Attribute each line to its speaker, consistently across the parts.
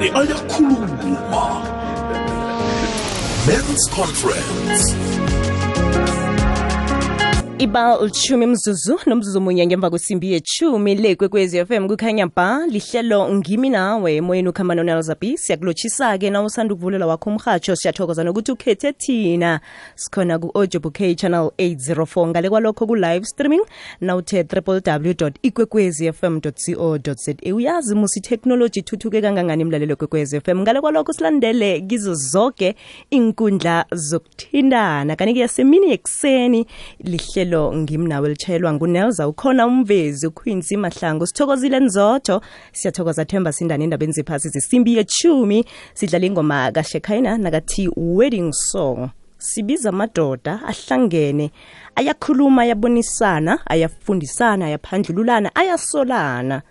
Speaker 1: amabili ayakhuluma men's conference iba ulithumi mzuzu nomzuzu munye ngemva kwesimbi yechumi le kwekwezi FM kukhanya ba lihlelo ngimi nawe emoyeni ukhambano nalzabi siyakulotshisa-ke na usanda ukuvulela wakho umhatsho siyathokoza nokuthi ukhethe thina sikhona ku-ojobuk channel 804 ngale kwalokho ku-live streaming nawuthe www ikwekwezi fm co za uyazi musi itheknoloji ithuthuke kangangani imlalelo kwekwezi FM ngale kwalokho silandele kizo zonke inkundla zokuthindana kanike yasemini yekuseni lihlelo uhlelo ngimnawe litshayelwa ngunelza ukhona umvezi uquincy mahlango sithokozile nzotho siyathokoza themba sindane endabeni zephasi zisimbi yechumi sidlala ingoma kashekhayina nakathi wedding song sibiza amadoda ahlangene ayakhuluma ayabonisana ayafundisana ayaphandlululana ayasolana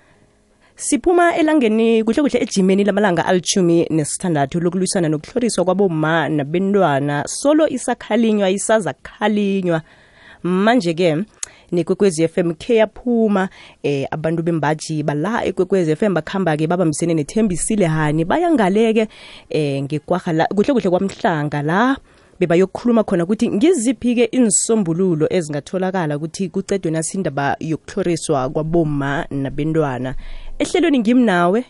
Speaker 1: siphuma elangeni kuhle kuhle ejimeni lamalanga alithumi nesithandathu lokulwisana nokuhloriswa kwaboma nabentwana solo isakhalinywa isazakhalinywa manje-ke nekwekwezi FM khe yaphuma eh abantu bembaji bala ekwekwezi FM bakhamba ke babambisene nethembisile hani bayangaleke eh ngekwaha la kuhle kuhle kwamhlanga la bebayokukhuluma khona ukuthi ngiziphi-ke insombululo ezingatholakala ukuthi kucedwe nasindaba yokuhloriswa kwaboma nabentwana ehlelweni ngimnawe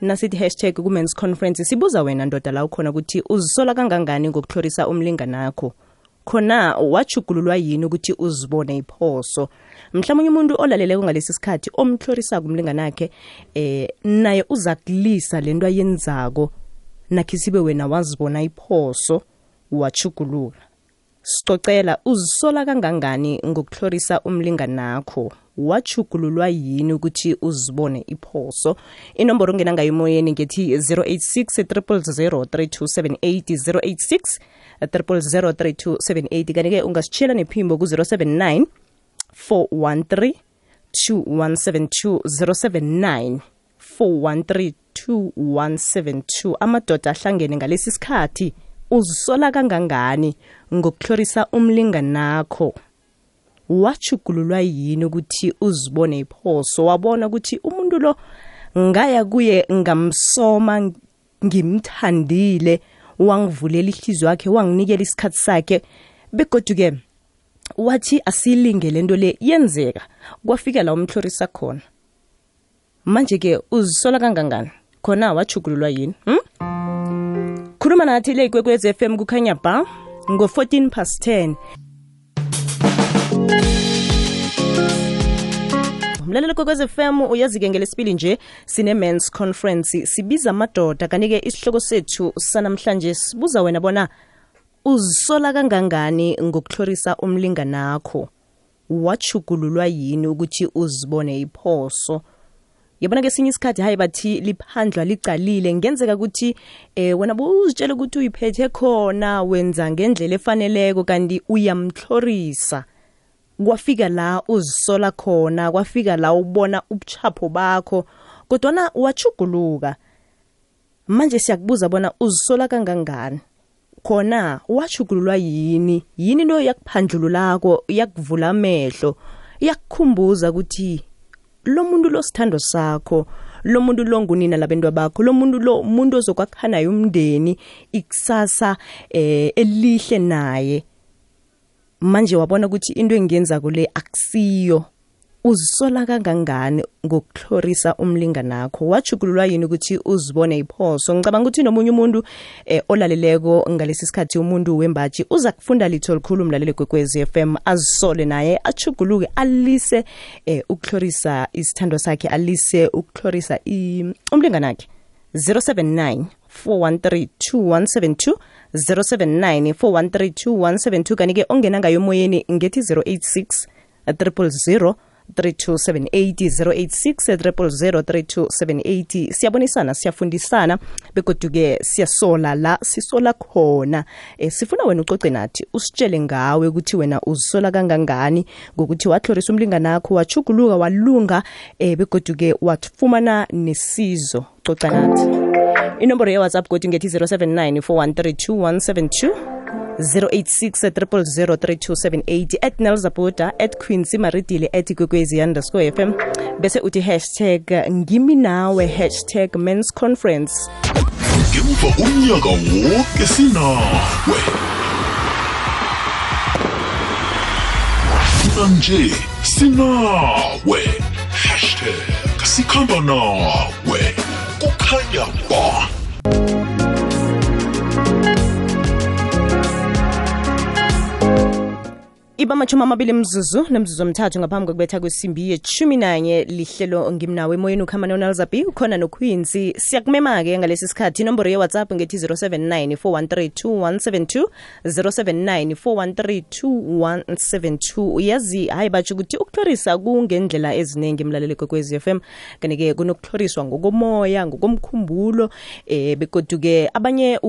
Speaker 1: nasithi hashtag kumens conference sibuza wena ndoda la ukhona ukuthi uzisola kangangani ngokuhlorisa umlinganakho khona wajugululwa yini ukuthi uzibone iphoso mhlawumbe umuntu olaleleko ngalesi sikhathi omthlorisa kumlingana nakhe eh naye uza kulisa lento ayenzako nakhe sibe wena wazibona iphoso wachugulula sicocela uzisola kangangani ngokuthlorisa umlingana nakho wachugululwa yini ukuthi uzibone iphoso inomboro ongena ngayo emoyeni ngethi 086 3278 086 3278 kanti-ke ungasitshiyela nephimbo ku-079 413 2172 079 413 2172 amadoda ahlangene ngalesi sikhathi uzisola kangangani ngokuhlorisa umlinganakho wachugululwa yini ukuthi uzibone iphoso wabona ukuthi umuntu lo ngaya kuye ngamsoma ngimthandile wangivulela ihliziyo yakhe wanginikela isikhathi sakhe begoduke wathi asilinge lento le yenzeka kwafika la umhlorisa khona manje-ke uzisola kangangani khona wajugululwa yini hmm? khuluma nathi le ikwekwez f m kukhanya ba ngo-14 past 10 mlalelo kokwez fm uyazi-ke ngelesibili nje sine-mans conference sibiza amadoda kanti-ke isihloko sethu sanamhlanje sibuza wena bona uzisola kangangani ngokuhlorisa umlinganakho wachugululwa yini ukuthi uzibone iphoso yabona kesinye isikhathi hayi bathi liphandlwa licalile ngenzeka ukuthi eh wena bowuzitshela ukuthi uyiphethe khona wenza ngendlela efaneleko kanti uyamhlorisa kwafika la uzisola khona kwafika la ubona ubuchapho bakho kodwana wachuguluka manje siyakubuza bona uzisola kangangani khona wachugululwa yini yini into yakuphandlululako yakuvula amehlo yakukhumbuza ukuthi lo muntu lo sithando sakho lo muntu lo ngunina labantu bakho lo muntu lo umuntu ozokwakhanayo umndeni ikusasa eh elihle naye manje wabona ukuthi into engiyenzako le akusiyo uzisola kangangani ngokuhlorisa umlinganakho wajugululwa yini ukuthi uzibone iphoso ngicabanga ukuthi nomunye umuntu eh, olaleleko ngalesi sikhathi umuntu wembaji uza kufunda litho likhulu umlaleli kwekwezi f m azisole naye ajuguluke alise eh, ukuhlorisa isithando sakhe alise ukuhlorisa umlinganakhe 079 4132172 079 4132172 kanti-ke ongena ngayo emoyeni ngethi 086 triple 0 3278086 siyabonisana siyafundisana begoduke siyasola la sisola khona e, sifuna wena ucoce nathi usitshele ngawe ukuthi wena uzisola kangangani ngokuthi watlorisa umlinganakho wachuguluka walunga e, begoduke wafumana nesizo coca nathi inomboro yewhatsapp kodwa ngethi 079 413 2172 086 at nelsabuda at quincy maridile at kwekwezi underscore fm bese uthi hashtag ngimi nawe hashtag mens conference ngemva umnyaka woke sinawe nanje sinawe hashtag sikhamba nawe kukhanya ba ibamashumi amabili mzuzu nomzuzu omthathu ngaphambi kokubetha kwesimbi yeshumi nanye lihlelo ngimnawo emoyeni ukuhamba nonalzabi ukhona noquinzi siyakumema-ke ngalesi sikhathi inomboro yewhatsapp ngethi 079 413 2172 079 413 uyazi hayi batsho ukuthi ukutlorisa kungendlela eziningi emlaleli kwekwez f m kanti-ke kunokutloriswa ngokomoya ngokomkhumbulo eh begodu-ke abanye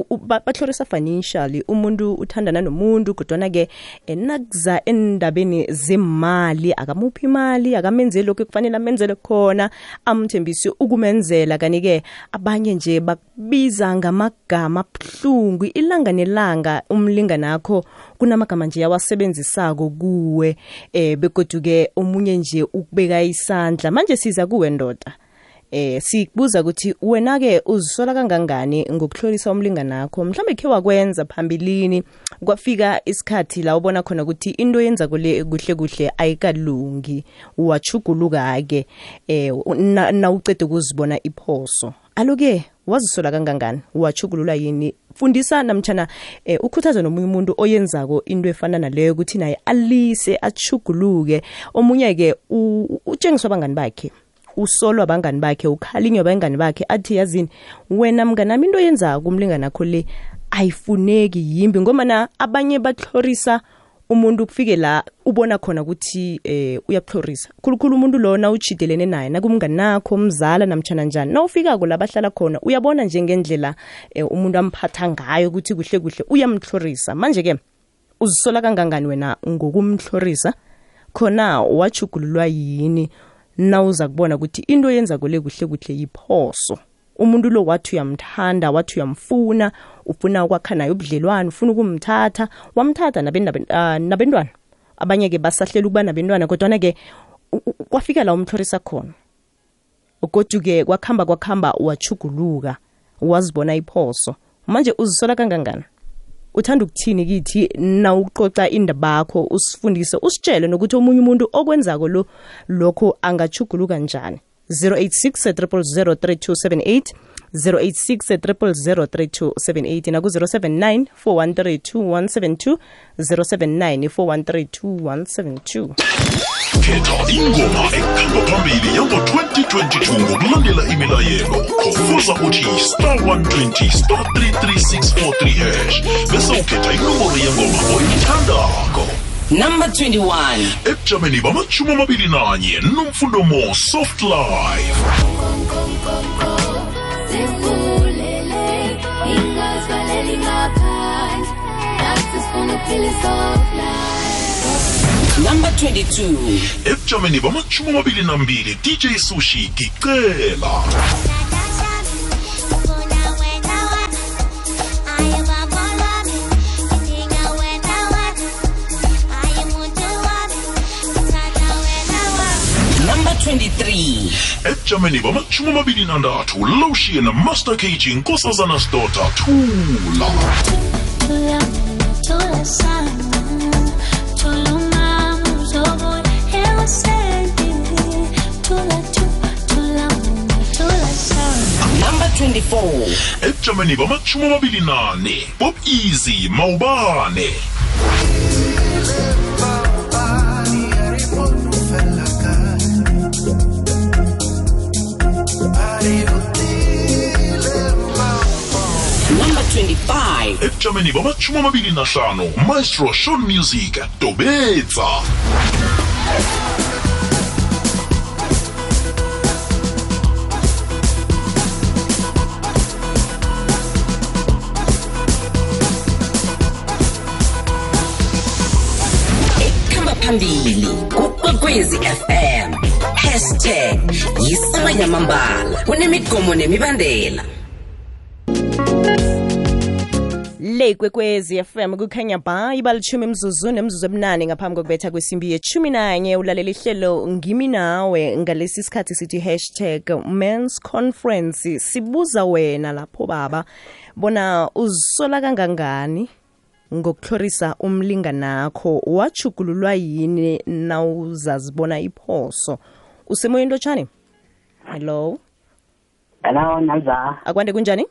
Speaker 1: batlorisa financially umuntu uthandana nomuntu kodwana-ke eh, nakuza endabeni zemali akamuphi imali akamenzeli lokhu ekufanele amenzele khona amthembisi ukumenzela kanti-ke abanye nje bakubiza ngamagama abuhlungu ilanga nelanga umlinganakho kunamagama nje awasebenzisako kuwe um begoduke omunye nje ukubeka isandla manje siza kuwe ndoda eh sikubuza ukuthi wena ke uzisola kangangani ngokuhlolisa umlingana wakho mhlambe khe wakwenza phambilini kwafika isikhathi la ubona khona ukuthi into yenza kule kuhle kuhle ayikalungi wachuguluka ke eh na, na ucede ukuzibona iphoso aloke wazisola kangangani wachugulula yini fundisa namtshana eh, ukhuthaze nomunye umuntu oyenzako into efana naleyo ukuthi naye alise achuguluke omunye-ke utshengiswa abangani bakhe usolwa abangani bakhe ukhalinywa abangani bakhe athi yazini wena mnganami into yenzako umlingani akho le ayifuneki yimbi ngomana abanye batlorisa umuntu kufike la ubona khona ukuthi eh uyaphorisa khulukhulu umuntu lona uchidelene naye nakumngani nakho mzala namtshana njani nawufikako la bahlala khona uyabona njengendlela eh, umuntu amphatha ngayo ukuthi kuhle kuhle uyamhlorisa manje-ke uzisola kangangani wena ngokumhlorisa khona wajugululwa yini nawuza kubona ukuthi into yenza kule kuhle kuhle yiphoso umuntu lo wathi uyamthanda wathi uyamfuna ufuna ukwakha naye ubudlelwane ufuna ukumthatha wamthatha ah, nabentwana abanye-ke basahlela ukuba nabentwana kodwana-ke kwafika la umtlorisa khona kodwa-ke kwakuhamba kwakuhamba wachuguluka wazibona iphoso manje uzisola kangangani uthanda ukuthini kithi na uqoqa indaba yakho usifundise usitshele nokuthi omunye umuntu okwenzako lo lokho angachuguluka njani 086 000 3278 086 003278 naku 0794132172 0794132172 079 4132172 khetha ingoma ekhamba phambili yango-2022 ngokulandela imilayelo khofuza uthi star 120 star 33643 hash bese ukhetha inomboro yengoma oyithandako number 21 ebujameni bamashumi amabili nanye nomfundo mo soft life Number 22 F Germany bamachumi amabili nambili DJ Sushi Gicela ebujameni 23 egermany bamashumi amabili nantathu loshiye master kg inkosazana sidoda thula Number 24 bamashumi amabili nane bob easy mawubane 75 ebujameni bama-25 maestro shon music tobetsa phambili kukwekwezi fm hashtag yisima yamambala kunemigomo nemibandela le kwekwezi fm kukhanya ba ibalithumi mzuzu nemzuzu emnane ngaphambi kokubetha kwesimbi yethumi nanye ulalela ihlelo ngimi nawe ngalesi sikhathi sithi hashtag mans conference sibuza wena lapho baba bona uzisola kangangani ngokuhlorisa nakho wajugululwa yini nawuzazibona iphoso usemoyeni lotshani
Speaker 2: hello hello naza
Speaker 1: akwande kunjani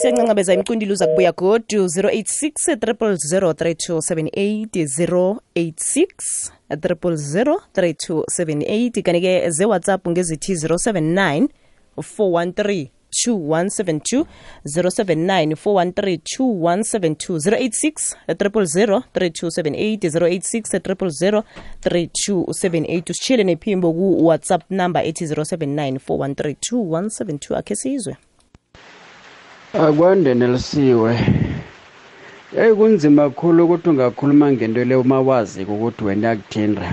Speaker 1: siyancancabeza imcindile uza kubuya godu 086 3003278 086 3003278 kanti-ke zewhatsapp ngezithi 079 413 2172 079 413 2172 086 000 3278 086 usitshile nephimbo ku-whatsapp number ethi 079 413 2172 akhe sizwe
Speaker 2: akwandene lisiwe hey kunzima kakhulu ukuthi ungakhuluma ngento le uma wazi ukuthi wena yakuthinda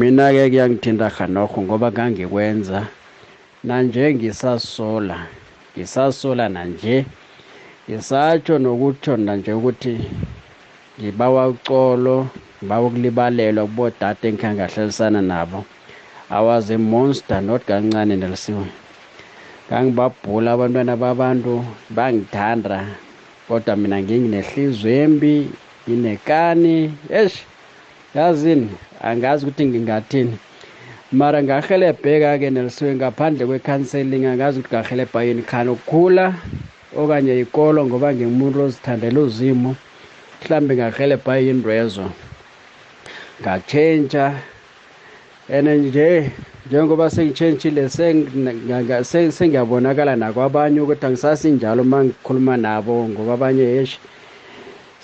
Speaker 2: mina ke kuyangithinda hanokho ngoba kangikwenza nanje ngisasola ngisasola nanje ngisatsho nokutsho nanje ukuthi ngibawa ucolo ngibawa ukulibalelwa kubodade engikhangahlalisana nabo awaze monster not kancane nelisiwe ngangibabhula abantwana babantu bangithanda kodwa mina nginginehliziyo embi nginekani eshi yazini angazi ukuthi ngingathini mara ngahelebheka-ke nelisiwe ngaphandle kwe-counseling angazi ukuthi ngahelebha yini khani ukukhula okanye ikolo ngoba ngimuntu ozithandela uzimo mhlawumbe ngahelebha yindwezo ngatshentsha and nje njengoba sengitshentshile sengiyabonakala nakwabanye ukuthi angisasinjalo uma ngikhuluma nabo ngoba abanye yeshi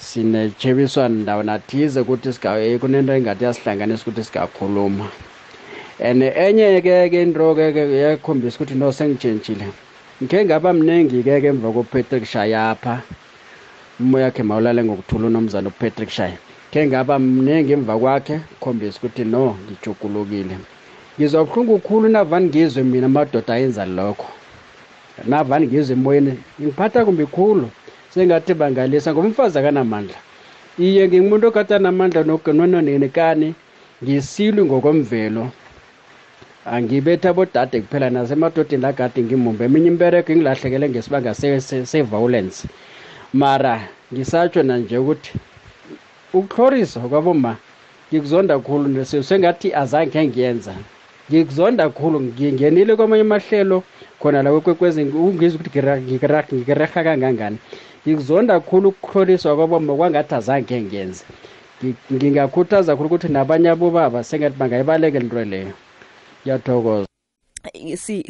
Speaker 2: sinetsheviswano ndawo nathize ukuthi eh, kunento engathi yasihlanganisa ukuthi singakhuluma and enye ke ke into-ke yakhombisa ukuthi no sengitshentshile ngikhe ngaba mningi-ke ke emva kopatrick shayapha umoya wakhe mawulale ngokuthula unomzana upatrick shaya khe ngaba mningi emva kwakhe khombisa ukuthi no ngijugulukile ngizwa buhlungu khulu navani ngizwe mina amadoda ayenza lokho navani ngizwe emoyeni ngiphatha kumbi khulu sengathi bangalisa ngoba umfazi akanamandla iye ngingumuntu okade anamandla nononenikani ngisilwi ngokomvelo angibetha bodade kuphela nasemadodeni lagade ngimumbe eminye imbereko engilahlekele ngesibanga se-violence mara ngisatsho nanje ukuthi ukuhlorisa kwaboma ngikuzonda khulu sengathi azange ngiyenza ngikuzonda kakhulu ngingenile kwamanye amahlelo khona la kwekwezi ungizwa ukuthi ngikireha kangangani ngikuzonda kakhulu ukuhloliswa kwaboma kwangathi azange ngenze ngingakhuthaza kakhulu ukuthi nabanye abobaba sengathi bangayibalekela into leyo ngiyathokoza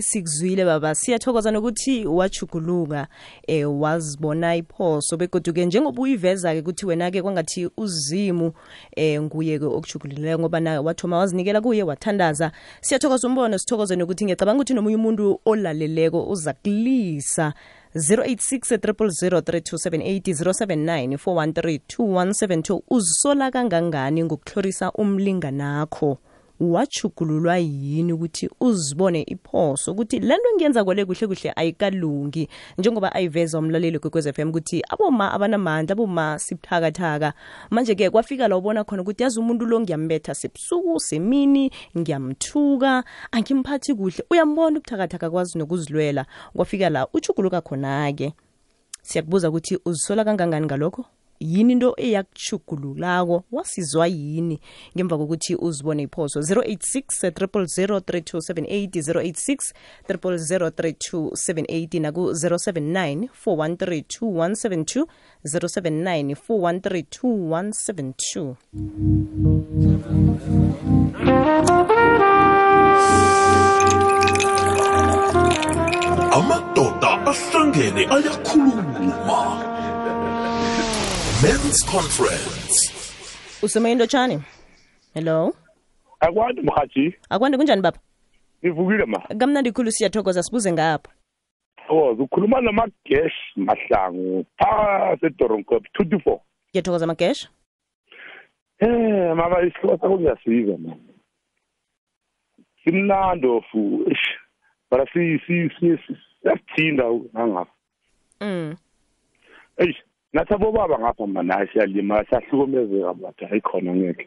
Speaker 1: sikuzwile baba siyathokoza nokuthi wajuguluka eh wazibona iphoso begoduke njengoba uyiveza ke ukuthi wena ke kwangathi uzimu eh nguye ke okujugulileyo ngoba naye wathoma wazinikela kuye wathandaza siyathokoza umbono sithokoze nokuthi ngiyacabanga ukuthi nomunye umuntu olaleleko uza kulisa 086 uzsola kangangani ngokuhlorisa umlinganakho wachugululwa yini ukuthi uzibone iphoso ukuthi le nto engiyenza kwale kuhle kuhle ayikalungi njengoba ayiveza umlaleli kwekwez f m ukuthi aboma abanamandla aboma sibuthakathaka manje-ke kwafika la ubona khona ukuthi yazi umuntu lo ngiyambetha sebusuku semini ngiyamthuka angimphathi kuhle uyambona ubuthakathaka kwazi nokuzilwela kwafika la uchuguluka khona-ke siyakubuza ukuthi uzisola kangangani ngalokho yini into eyakuchugululako wasizwa yini ngemva kokuthi uzibone iphoso 086 3278 086 3278 naku 079 4132172 079 4132172 amadoda ahlangene ayakhuluma Men's Conference. Usemayini lotshani? Hello.
Speaker 2: Akwandi mhathi.
Speaker 1: Akwandi kunjani baba?
Speaker 2: Ngivukile ma.
Speaker 1: Kamnandi khulu siyathokoza sibuze ngapha.
Speaker 2: Oh, ukhuluma namagesh mahlangu pha seDoronkop 24.
Speaker 1: Ngiyathokoza amagesh?
Speaker 2: Eh, mama isihloko sakho ngiyasiza ma. Simnando fu. Bara si si si siyathinda ngapha. Mm. Eish. nathi abobaba ngapha mani hayi siyalima siyahlukumezeka bathi hayi khona ngeke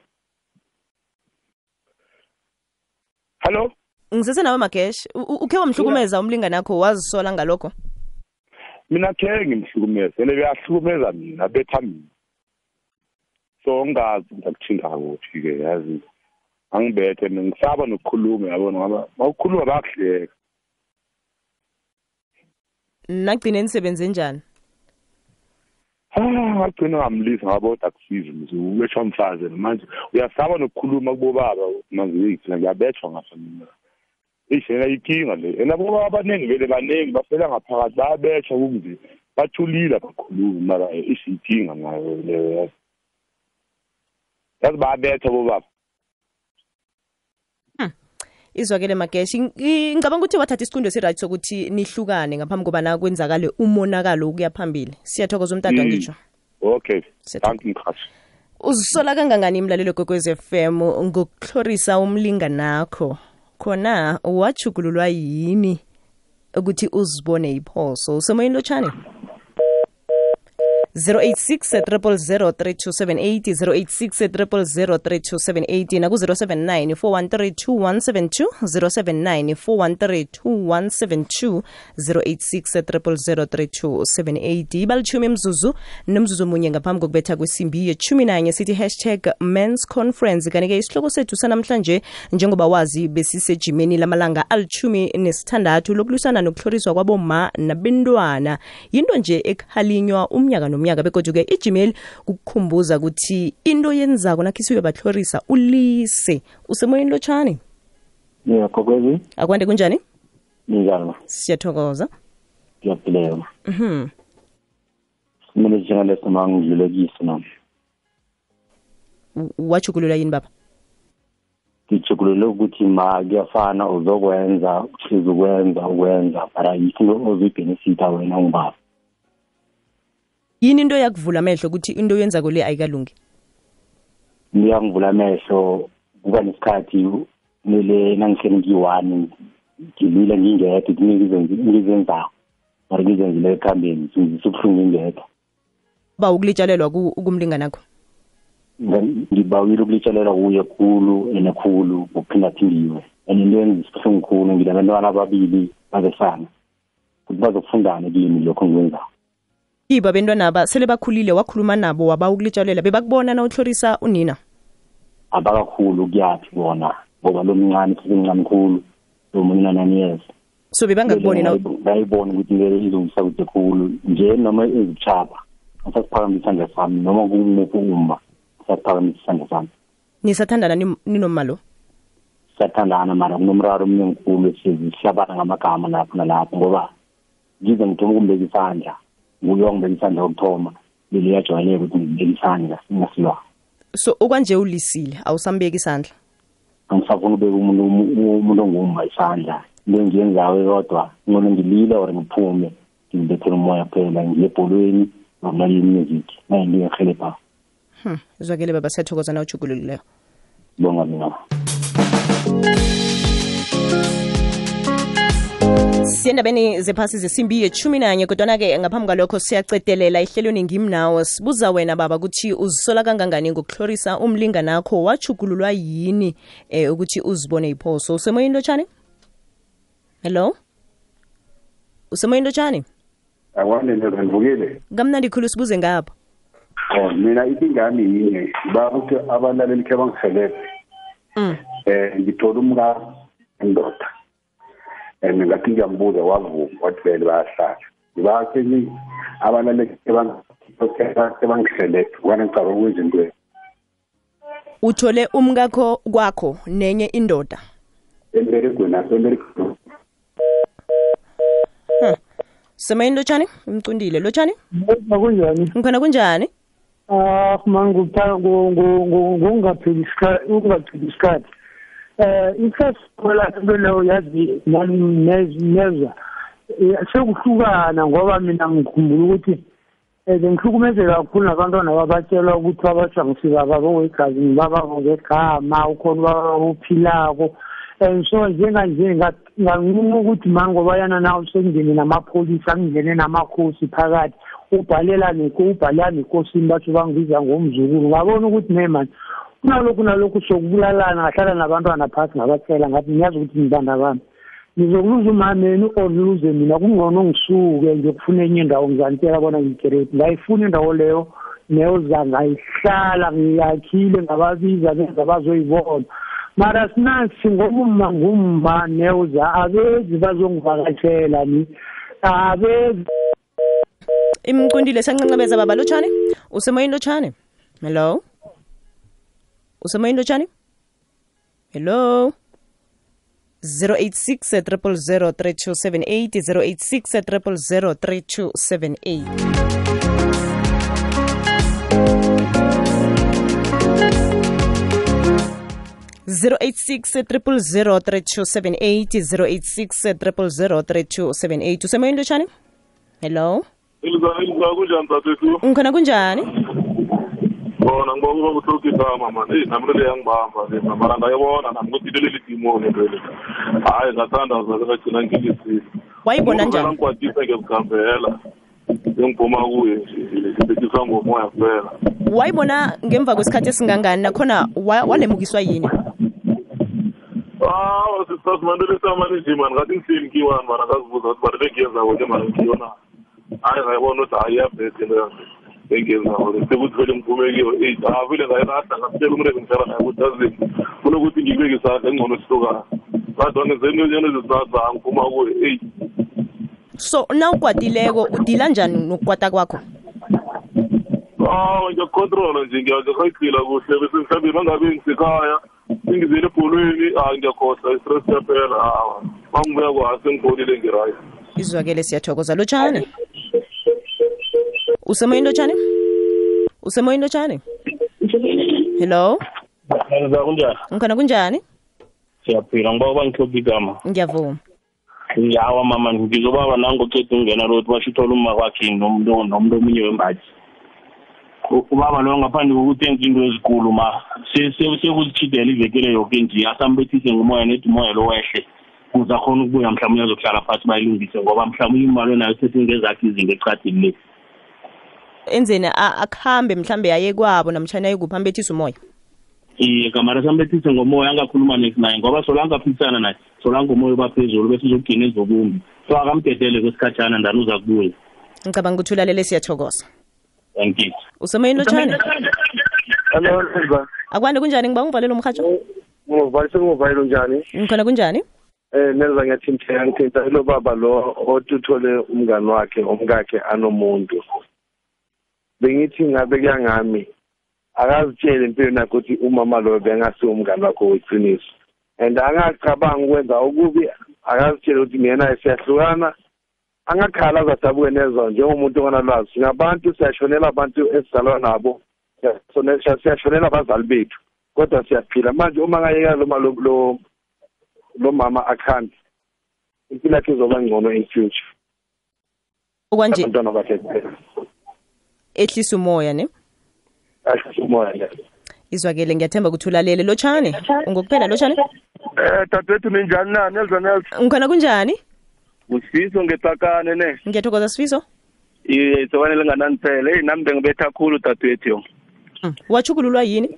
Speaker 2: hallo
Speaker 1: ngisese nawe magesh ukhe wamhlukumeza umlingani wakho wazisola ngalokho
Speaker 2: mina khe ngimhlukumeze le beyahlukumeza mina betha mina so ngazi ngakuthinda kuphi-ke yazi angibethe mina ngisaba nokukhuluma yabona ngoba bakukhuluma bayakuhleka
Speaker 1: nagcine nisebenze njani
Speaker 2: Ah ngagcina ngamlisa ngabona akusizi mzi ubethwa umfazi manje uyasaba nokukhuluma kubobaba manje yithina ngiyabethwa ngafanele ishela ikinga le ena bobaba abaningi vele baningi bafela ngaphakathi bayabethwa kumzi bathulile bakhuluma mara eh, isiyinkinga ngayo leyo yazi bayabetha bobaba
Speaker 1: izwakele mageshi ngicabanga ukuthi wathatha isifundo seright sokuthi nihlukane ngaphambi koba na kwenzakale umonakalo ukuya phambili siyathokoza umntado angitsho
Speaker 2: mm. okay thank you
Speaker 1: uzisola kangangani imlalelo kwekwez FM ngokuthlorisa umlinganakho khona wajugululwa yini ukuthi uzibone iphoso usemoyeni lotshani 086 3278 naku-079 4132172 079 4132172 mzuzu nomzuzu munye ngaphambi kokubetha kwesimbi yeshumi nanye sithi hashtag mans conference kanike isihloko sethu sanamhlanje njengoba wazi besisejimeni lamalanga alithumi nesithandathu lokulwisana nokuhloriswa kwaboma nabentwana yinto nje ekhalinywa umnyaka nomnyaka begoduke i-gmail kukukhumbuza ukuthi into yenzako nakho bathlorisa ulise usemoyeni lotshani yekokwezi akwande kunjani njani siyathokoza ngiyaphileka mhm simele njengaleso ngidlulekise nami wajugulula yini baba ngijugulule ukuthi ma kuyafana uzokwenza uhlize ukwenza ukwenza but yisilo ozoyibenefitha wena ungibaba yini into yakuvula amehlo ukuthi into yenzako le ayikalungi ngiyangivula amehlo kuba nesikhathi mele nangihleli ngiyi-one ngilile ngingedwa ngizenzako mara ngizenzile ekuhambeni ngizisa ubuhlungu ngingedwa ba ukulitshalelwa kumlinganakho ngibawile ukulitshalelwa kuye khulu enekhulu ngokuphindaphindiwe and into engisibuhlungu khulu ngilabantwana ababili bazefana ukuthi bazokufundane kimi lokho ngikwenzayo yibo abentwana ba sele bakhulile wakhuluma nabo waba ukulitshalela bebakubona na utlorisa unina abakakhulu kuyathi bona ngoba lo mncane sisemncane khulu lo munye nanani years so bebangakuboni na bayibona ukuthi ngeke izongisa kude khulu nje noma izitshaba asasiphakamisa isandla sami noma kumuphi uma sasiphakamisa isandla sami nisathandana ninoma lo siyathandana mara kunomraro omnye mkhulu sihlabana ngamagama lapho nalapho ngoba ngize ngithoma ukumbeka isandla nguye wangibenisanda ukuthoma beliye yajwayeleka ukuthi ngibeke isandla ingasilwa so okwanje ulisile awusambeki isandla angisafuna ubeka umuntu umuntu ongumba isandla into engiyenzayo yodwa ngcono ngilile or ngiphume ngibethele umoya kuphela ngiye ebholweni ngilalela imusic naye into engihelebhayo hmm. zwakele baba siyathokoza ujugululileyo bonga mina siyendabeni zephasi zesimbi yethumi nanye kodwana-ke ngaphambi kwalokho siyacedelela ehlelweni ngimnawo sibuza wena baba ukuthi uzisola kangangani ngokuhlorisa umlinganakho wachugululwa yini eh ukuthi uzibone iphoso usemoyeni lotshani hello usemoyeni lotshani akwanenezandvukile kamnandi khulu sibuze ngapha oh, mina ibingami yinye baba ukuthi abalaleli khe bangihelebhe mm. um eh, ngithole umkazi indoda and ngathi ngiyambuza wavuma wathi vele bayahlala ngibakhe abalaleke bangihlelele kwana ngicabanga ukwezinto uthole umkakho kwakho nenye indoda emberegweni emberegweni hmm. semayini lotshani imcundile lotshani kunjani ngikhona kunjani ah mangungaphilisukungaphilisukhathi eh ikhasikhola leyo yazi nami nezwa eh, sekuhlukana ngoba mina ngikhumbula ukuthi eh, bengihlukumezeka kakhulu nabantwana babatshelwa ukuthi babatshwa ngifika babo ngegazi ngibababo ngegama ukhona ubababo ophilako and so njenganje nganquma ukuthi mangobayana nawo sengingene namapholisa ngingene namakhosi phakathi ubhalela ubhalela nekosini basho bangibiza ngomzukulu ngabona ukuthi ne mani kunalokhu nalokhu sokubulalana ngahlala nabantwana phasi ngabatshela ngathi niyazi ukuthi ngibandabani ngizokuluza umameni orluze mina kungcono ngisuke ngiyokufuna enye indawo ngizanitshela bona ngikereti ngayifuna indawo leyo neyoza ngayihlala ngiyakhile ngababiza benza bazoyibona mara sinasi ngomma ngumma neyoza abezi bazongivakashela ni abezi imcundile sanqanqabeza baba lotshane usemoyeni lotshane hello usemayintotshani hello 086 triple 086 triple 0 086 triple 086 usemoyeni lotshani hello kunjani ngikhona kunjani bona ngoba kuhlokisa mamani nami lele yangibamba le mara ngayibona nami ukuthi leli lidimo lento hayi ngathandaza ke ngagcina ngilisile wayibona njani ngikwadisa ngezikhambela engiphuma kuye ngibethisa ngomoya kuphela wayibona ngemva kwesikhathi esingangani nakhona walemukiswa yini aw ah, sisasimandelesamaninjimani ngathi ngihleli nkiwani mana ngazibuza ukuthi banele ngiyenzako nje mani ngiyona hayi ngayibona ukuthi hayi iyabhethe into yanjeni sekuthole ngiphumeki yo-eight avile ngaye kahla ngasitshela umreki ngishara ngaye ukuthi azini kunokuthi ngibeke isakha engcono sihlukana kadwa-ke zeniyona ezisasa angiphuma kuyo-eight so na ukwatileko udila njani nokukwata kwakho aw ngiyakucontrola nje ngiyahayigxila kuhle bese mhlawumbe mangabe ngisekhaya singizele ebholweni a ngiyakhohlwa i-stress yaphela awa mangibuya kwase ngipholile ngirayi izwakele siyathokoza lotshani usemoyini lotshani usemoyini lotshani hello Ngizwa kunjani? Ngikhona kunjani? Siyaphila ngiba uba ngihluphe igama. Ngiyavuma. Yawa mama ngizobaba nango cede ungena road basho uthola uma kwakhe nomuntu nomuntu omunye wembathi. Ubaba lo ngaphandle kokuthi enze into ezikulu ma sekuzithidela ivekele yonke nje asambethise ngomoya nedi umoya lo wehle kuze akhona ukubuya mhlawumbe uyazokuhlala phansi bayilungise ngoba mhlawumbe imali onayo sethinge zakhe izinto echadini lesi. enzeni akuhambe mhlambe yaye kwabo namtshana ayekuphi ambethise umoya iye gamara sambethise ngomoya angakhuluma naye ngoba solange aphikisana naye solange umoya ubaphezulu bese uzokugina ezokumbi so akamdedele kwesikhatshana ndani uza kubuya ngicabanga ukuthi ulalele siyathokoza thank you usemoyeni lotshane hello akwande kunjani ngiba ungivalele umhatsho ngikuvalise ngikuvalele njani ngikhona kunjani eh nenza ngiyathinteka ngithinta lo baba lo otuthole umngani wakhe omkakhe anomuntu bengithi ngabe kuyangami akazitshele impilo nakho ukuthi umama loyo bengasiyomngane wakho weqiniso and angacabangi ukwenza ukubi akazitshele ukuthi ngenaye siyahlukana angakhala azadabuke nezwa njengomuntu onganalwazi singabantu siyashonela abantu esizalwa nabo siyashonela abazali bethu kodwa siyaphila manje uma angayeka lo lo mama akhambi impilo yakhe izoba ngcono in future okwanje abantwana bakhe kuphela ehlisa umoya ne ahlisa umoya le izwakele ngiyathemba ukuthi ulalele lotshani ungokuphela lotshani eh dadwethu ninjani na nelizanel ngikhona kunjani usifiso ngetakane ne ngiyathokoza sifiso iye sobane lingananiphele eyi nami bengibetha khulu dadwethu yo mm. wachukululwa yini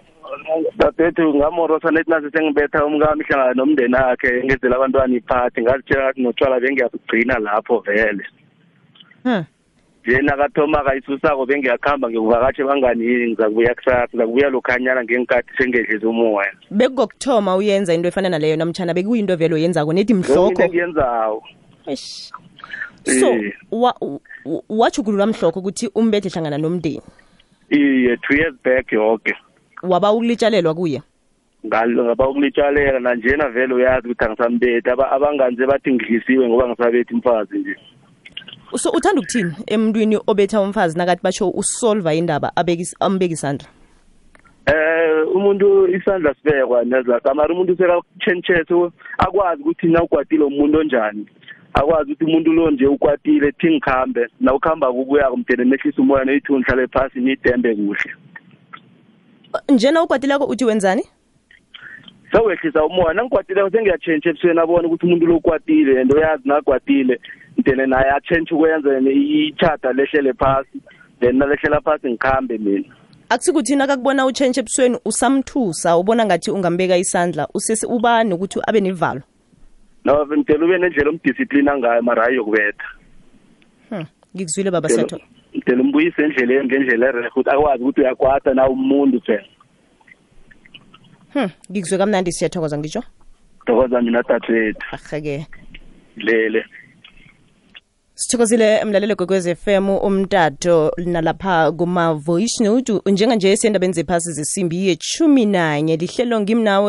Speaker 1: dadwethu ngamorosa nethi nasi sengibetha umkami hlangana nomndeni akhe ngenzela abantwana iphathi ngazitshela ngathi notshwala bengiyakugcina lapho vele hmm. nje nakathoma kayisusako bengiyakuhamba ngiyokuvakatshe bangani yini ngizakubuya kusasa ngizakubuya lokhanyana ngenkathi sengedlisa umoya bekukokuthoma uyenza into efana naleyo namtshana bekuyinto vele oyenzako nethi mhloko engiyenzawo so eh. wachugulula mhloko ukuthi umbethe hlangana nomndeni iye two years back yoke waba ukulitshalelwa kuye ngaba ukulitshaleka nanjena vele uyazi ukuthi angisambethi abanganze bathi ngidlisiwe ngoba ngisabethi mfazi nje so uthanda ukuthini emntwini obetha umfazi nakathi basho usolva indaba ambeki isandla eh umuntu isandla sibekwa nezakha mara umuntu sekakutshentshethe akwazi ukuthi nawugwatile umuntu onjani akwazi ukuthi umuntu lo nje ukwatile thi ngikhambe na ukuhamba kubuya kumdele nehlisa umoya noyithu ngihlale phasi nidembe kuhle njena ukwatileko uthi wenzani sewehlisa umoya nangikwatile sengiyatshentshe ebusweni abone ukuthi umuntu lo ukwatile and uyazi nakwatile then naye atshentshe ukuyenzeni ichada lehlele phasi then nalehlela phasi ngikhambe mina akusikuthi nakakubona utshentshe ebusweni usamthusa ubona ngathi ungambeka isandla usese uba nokuthi abe nivalo no mdela ube nendlela omdisiplina ngayo mara hayi yokubetha hmm, ngikuzwile baba setho mdela umbuyise endleleni ngendlela erehe ukuthi akwazi ukuthi uyakwata na umuntu phela hm ngikuzwe kamnandi siyathokoza ngisho thokoza mina dadwethu ahake lele sithokozile mlalelo gwekwez fm umtato nalapha kuma-voice note njenganje sendabeni zephasi zesimbi yechumi nanye lihlelo ngimnawo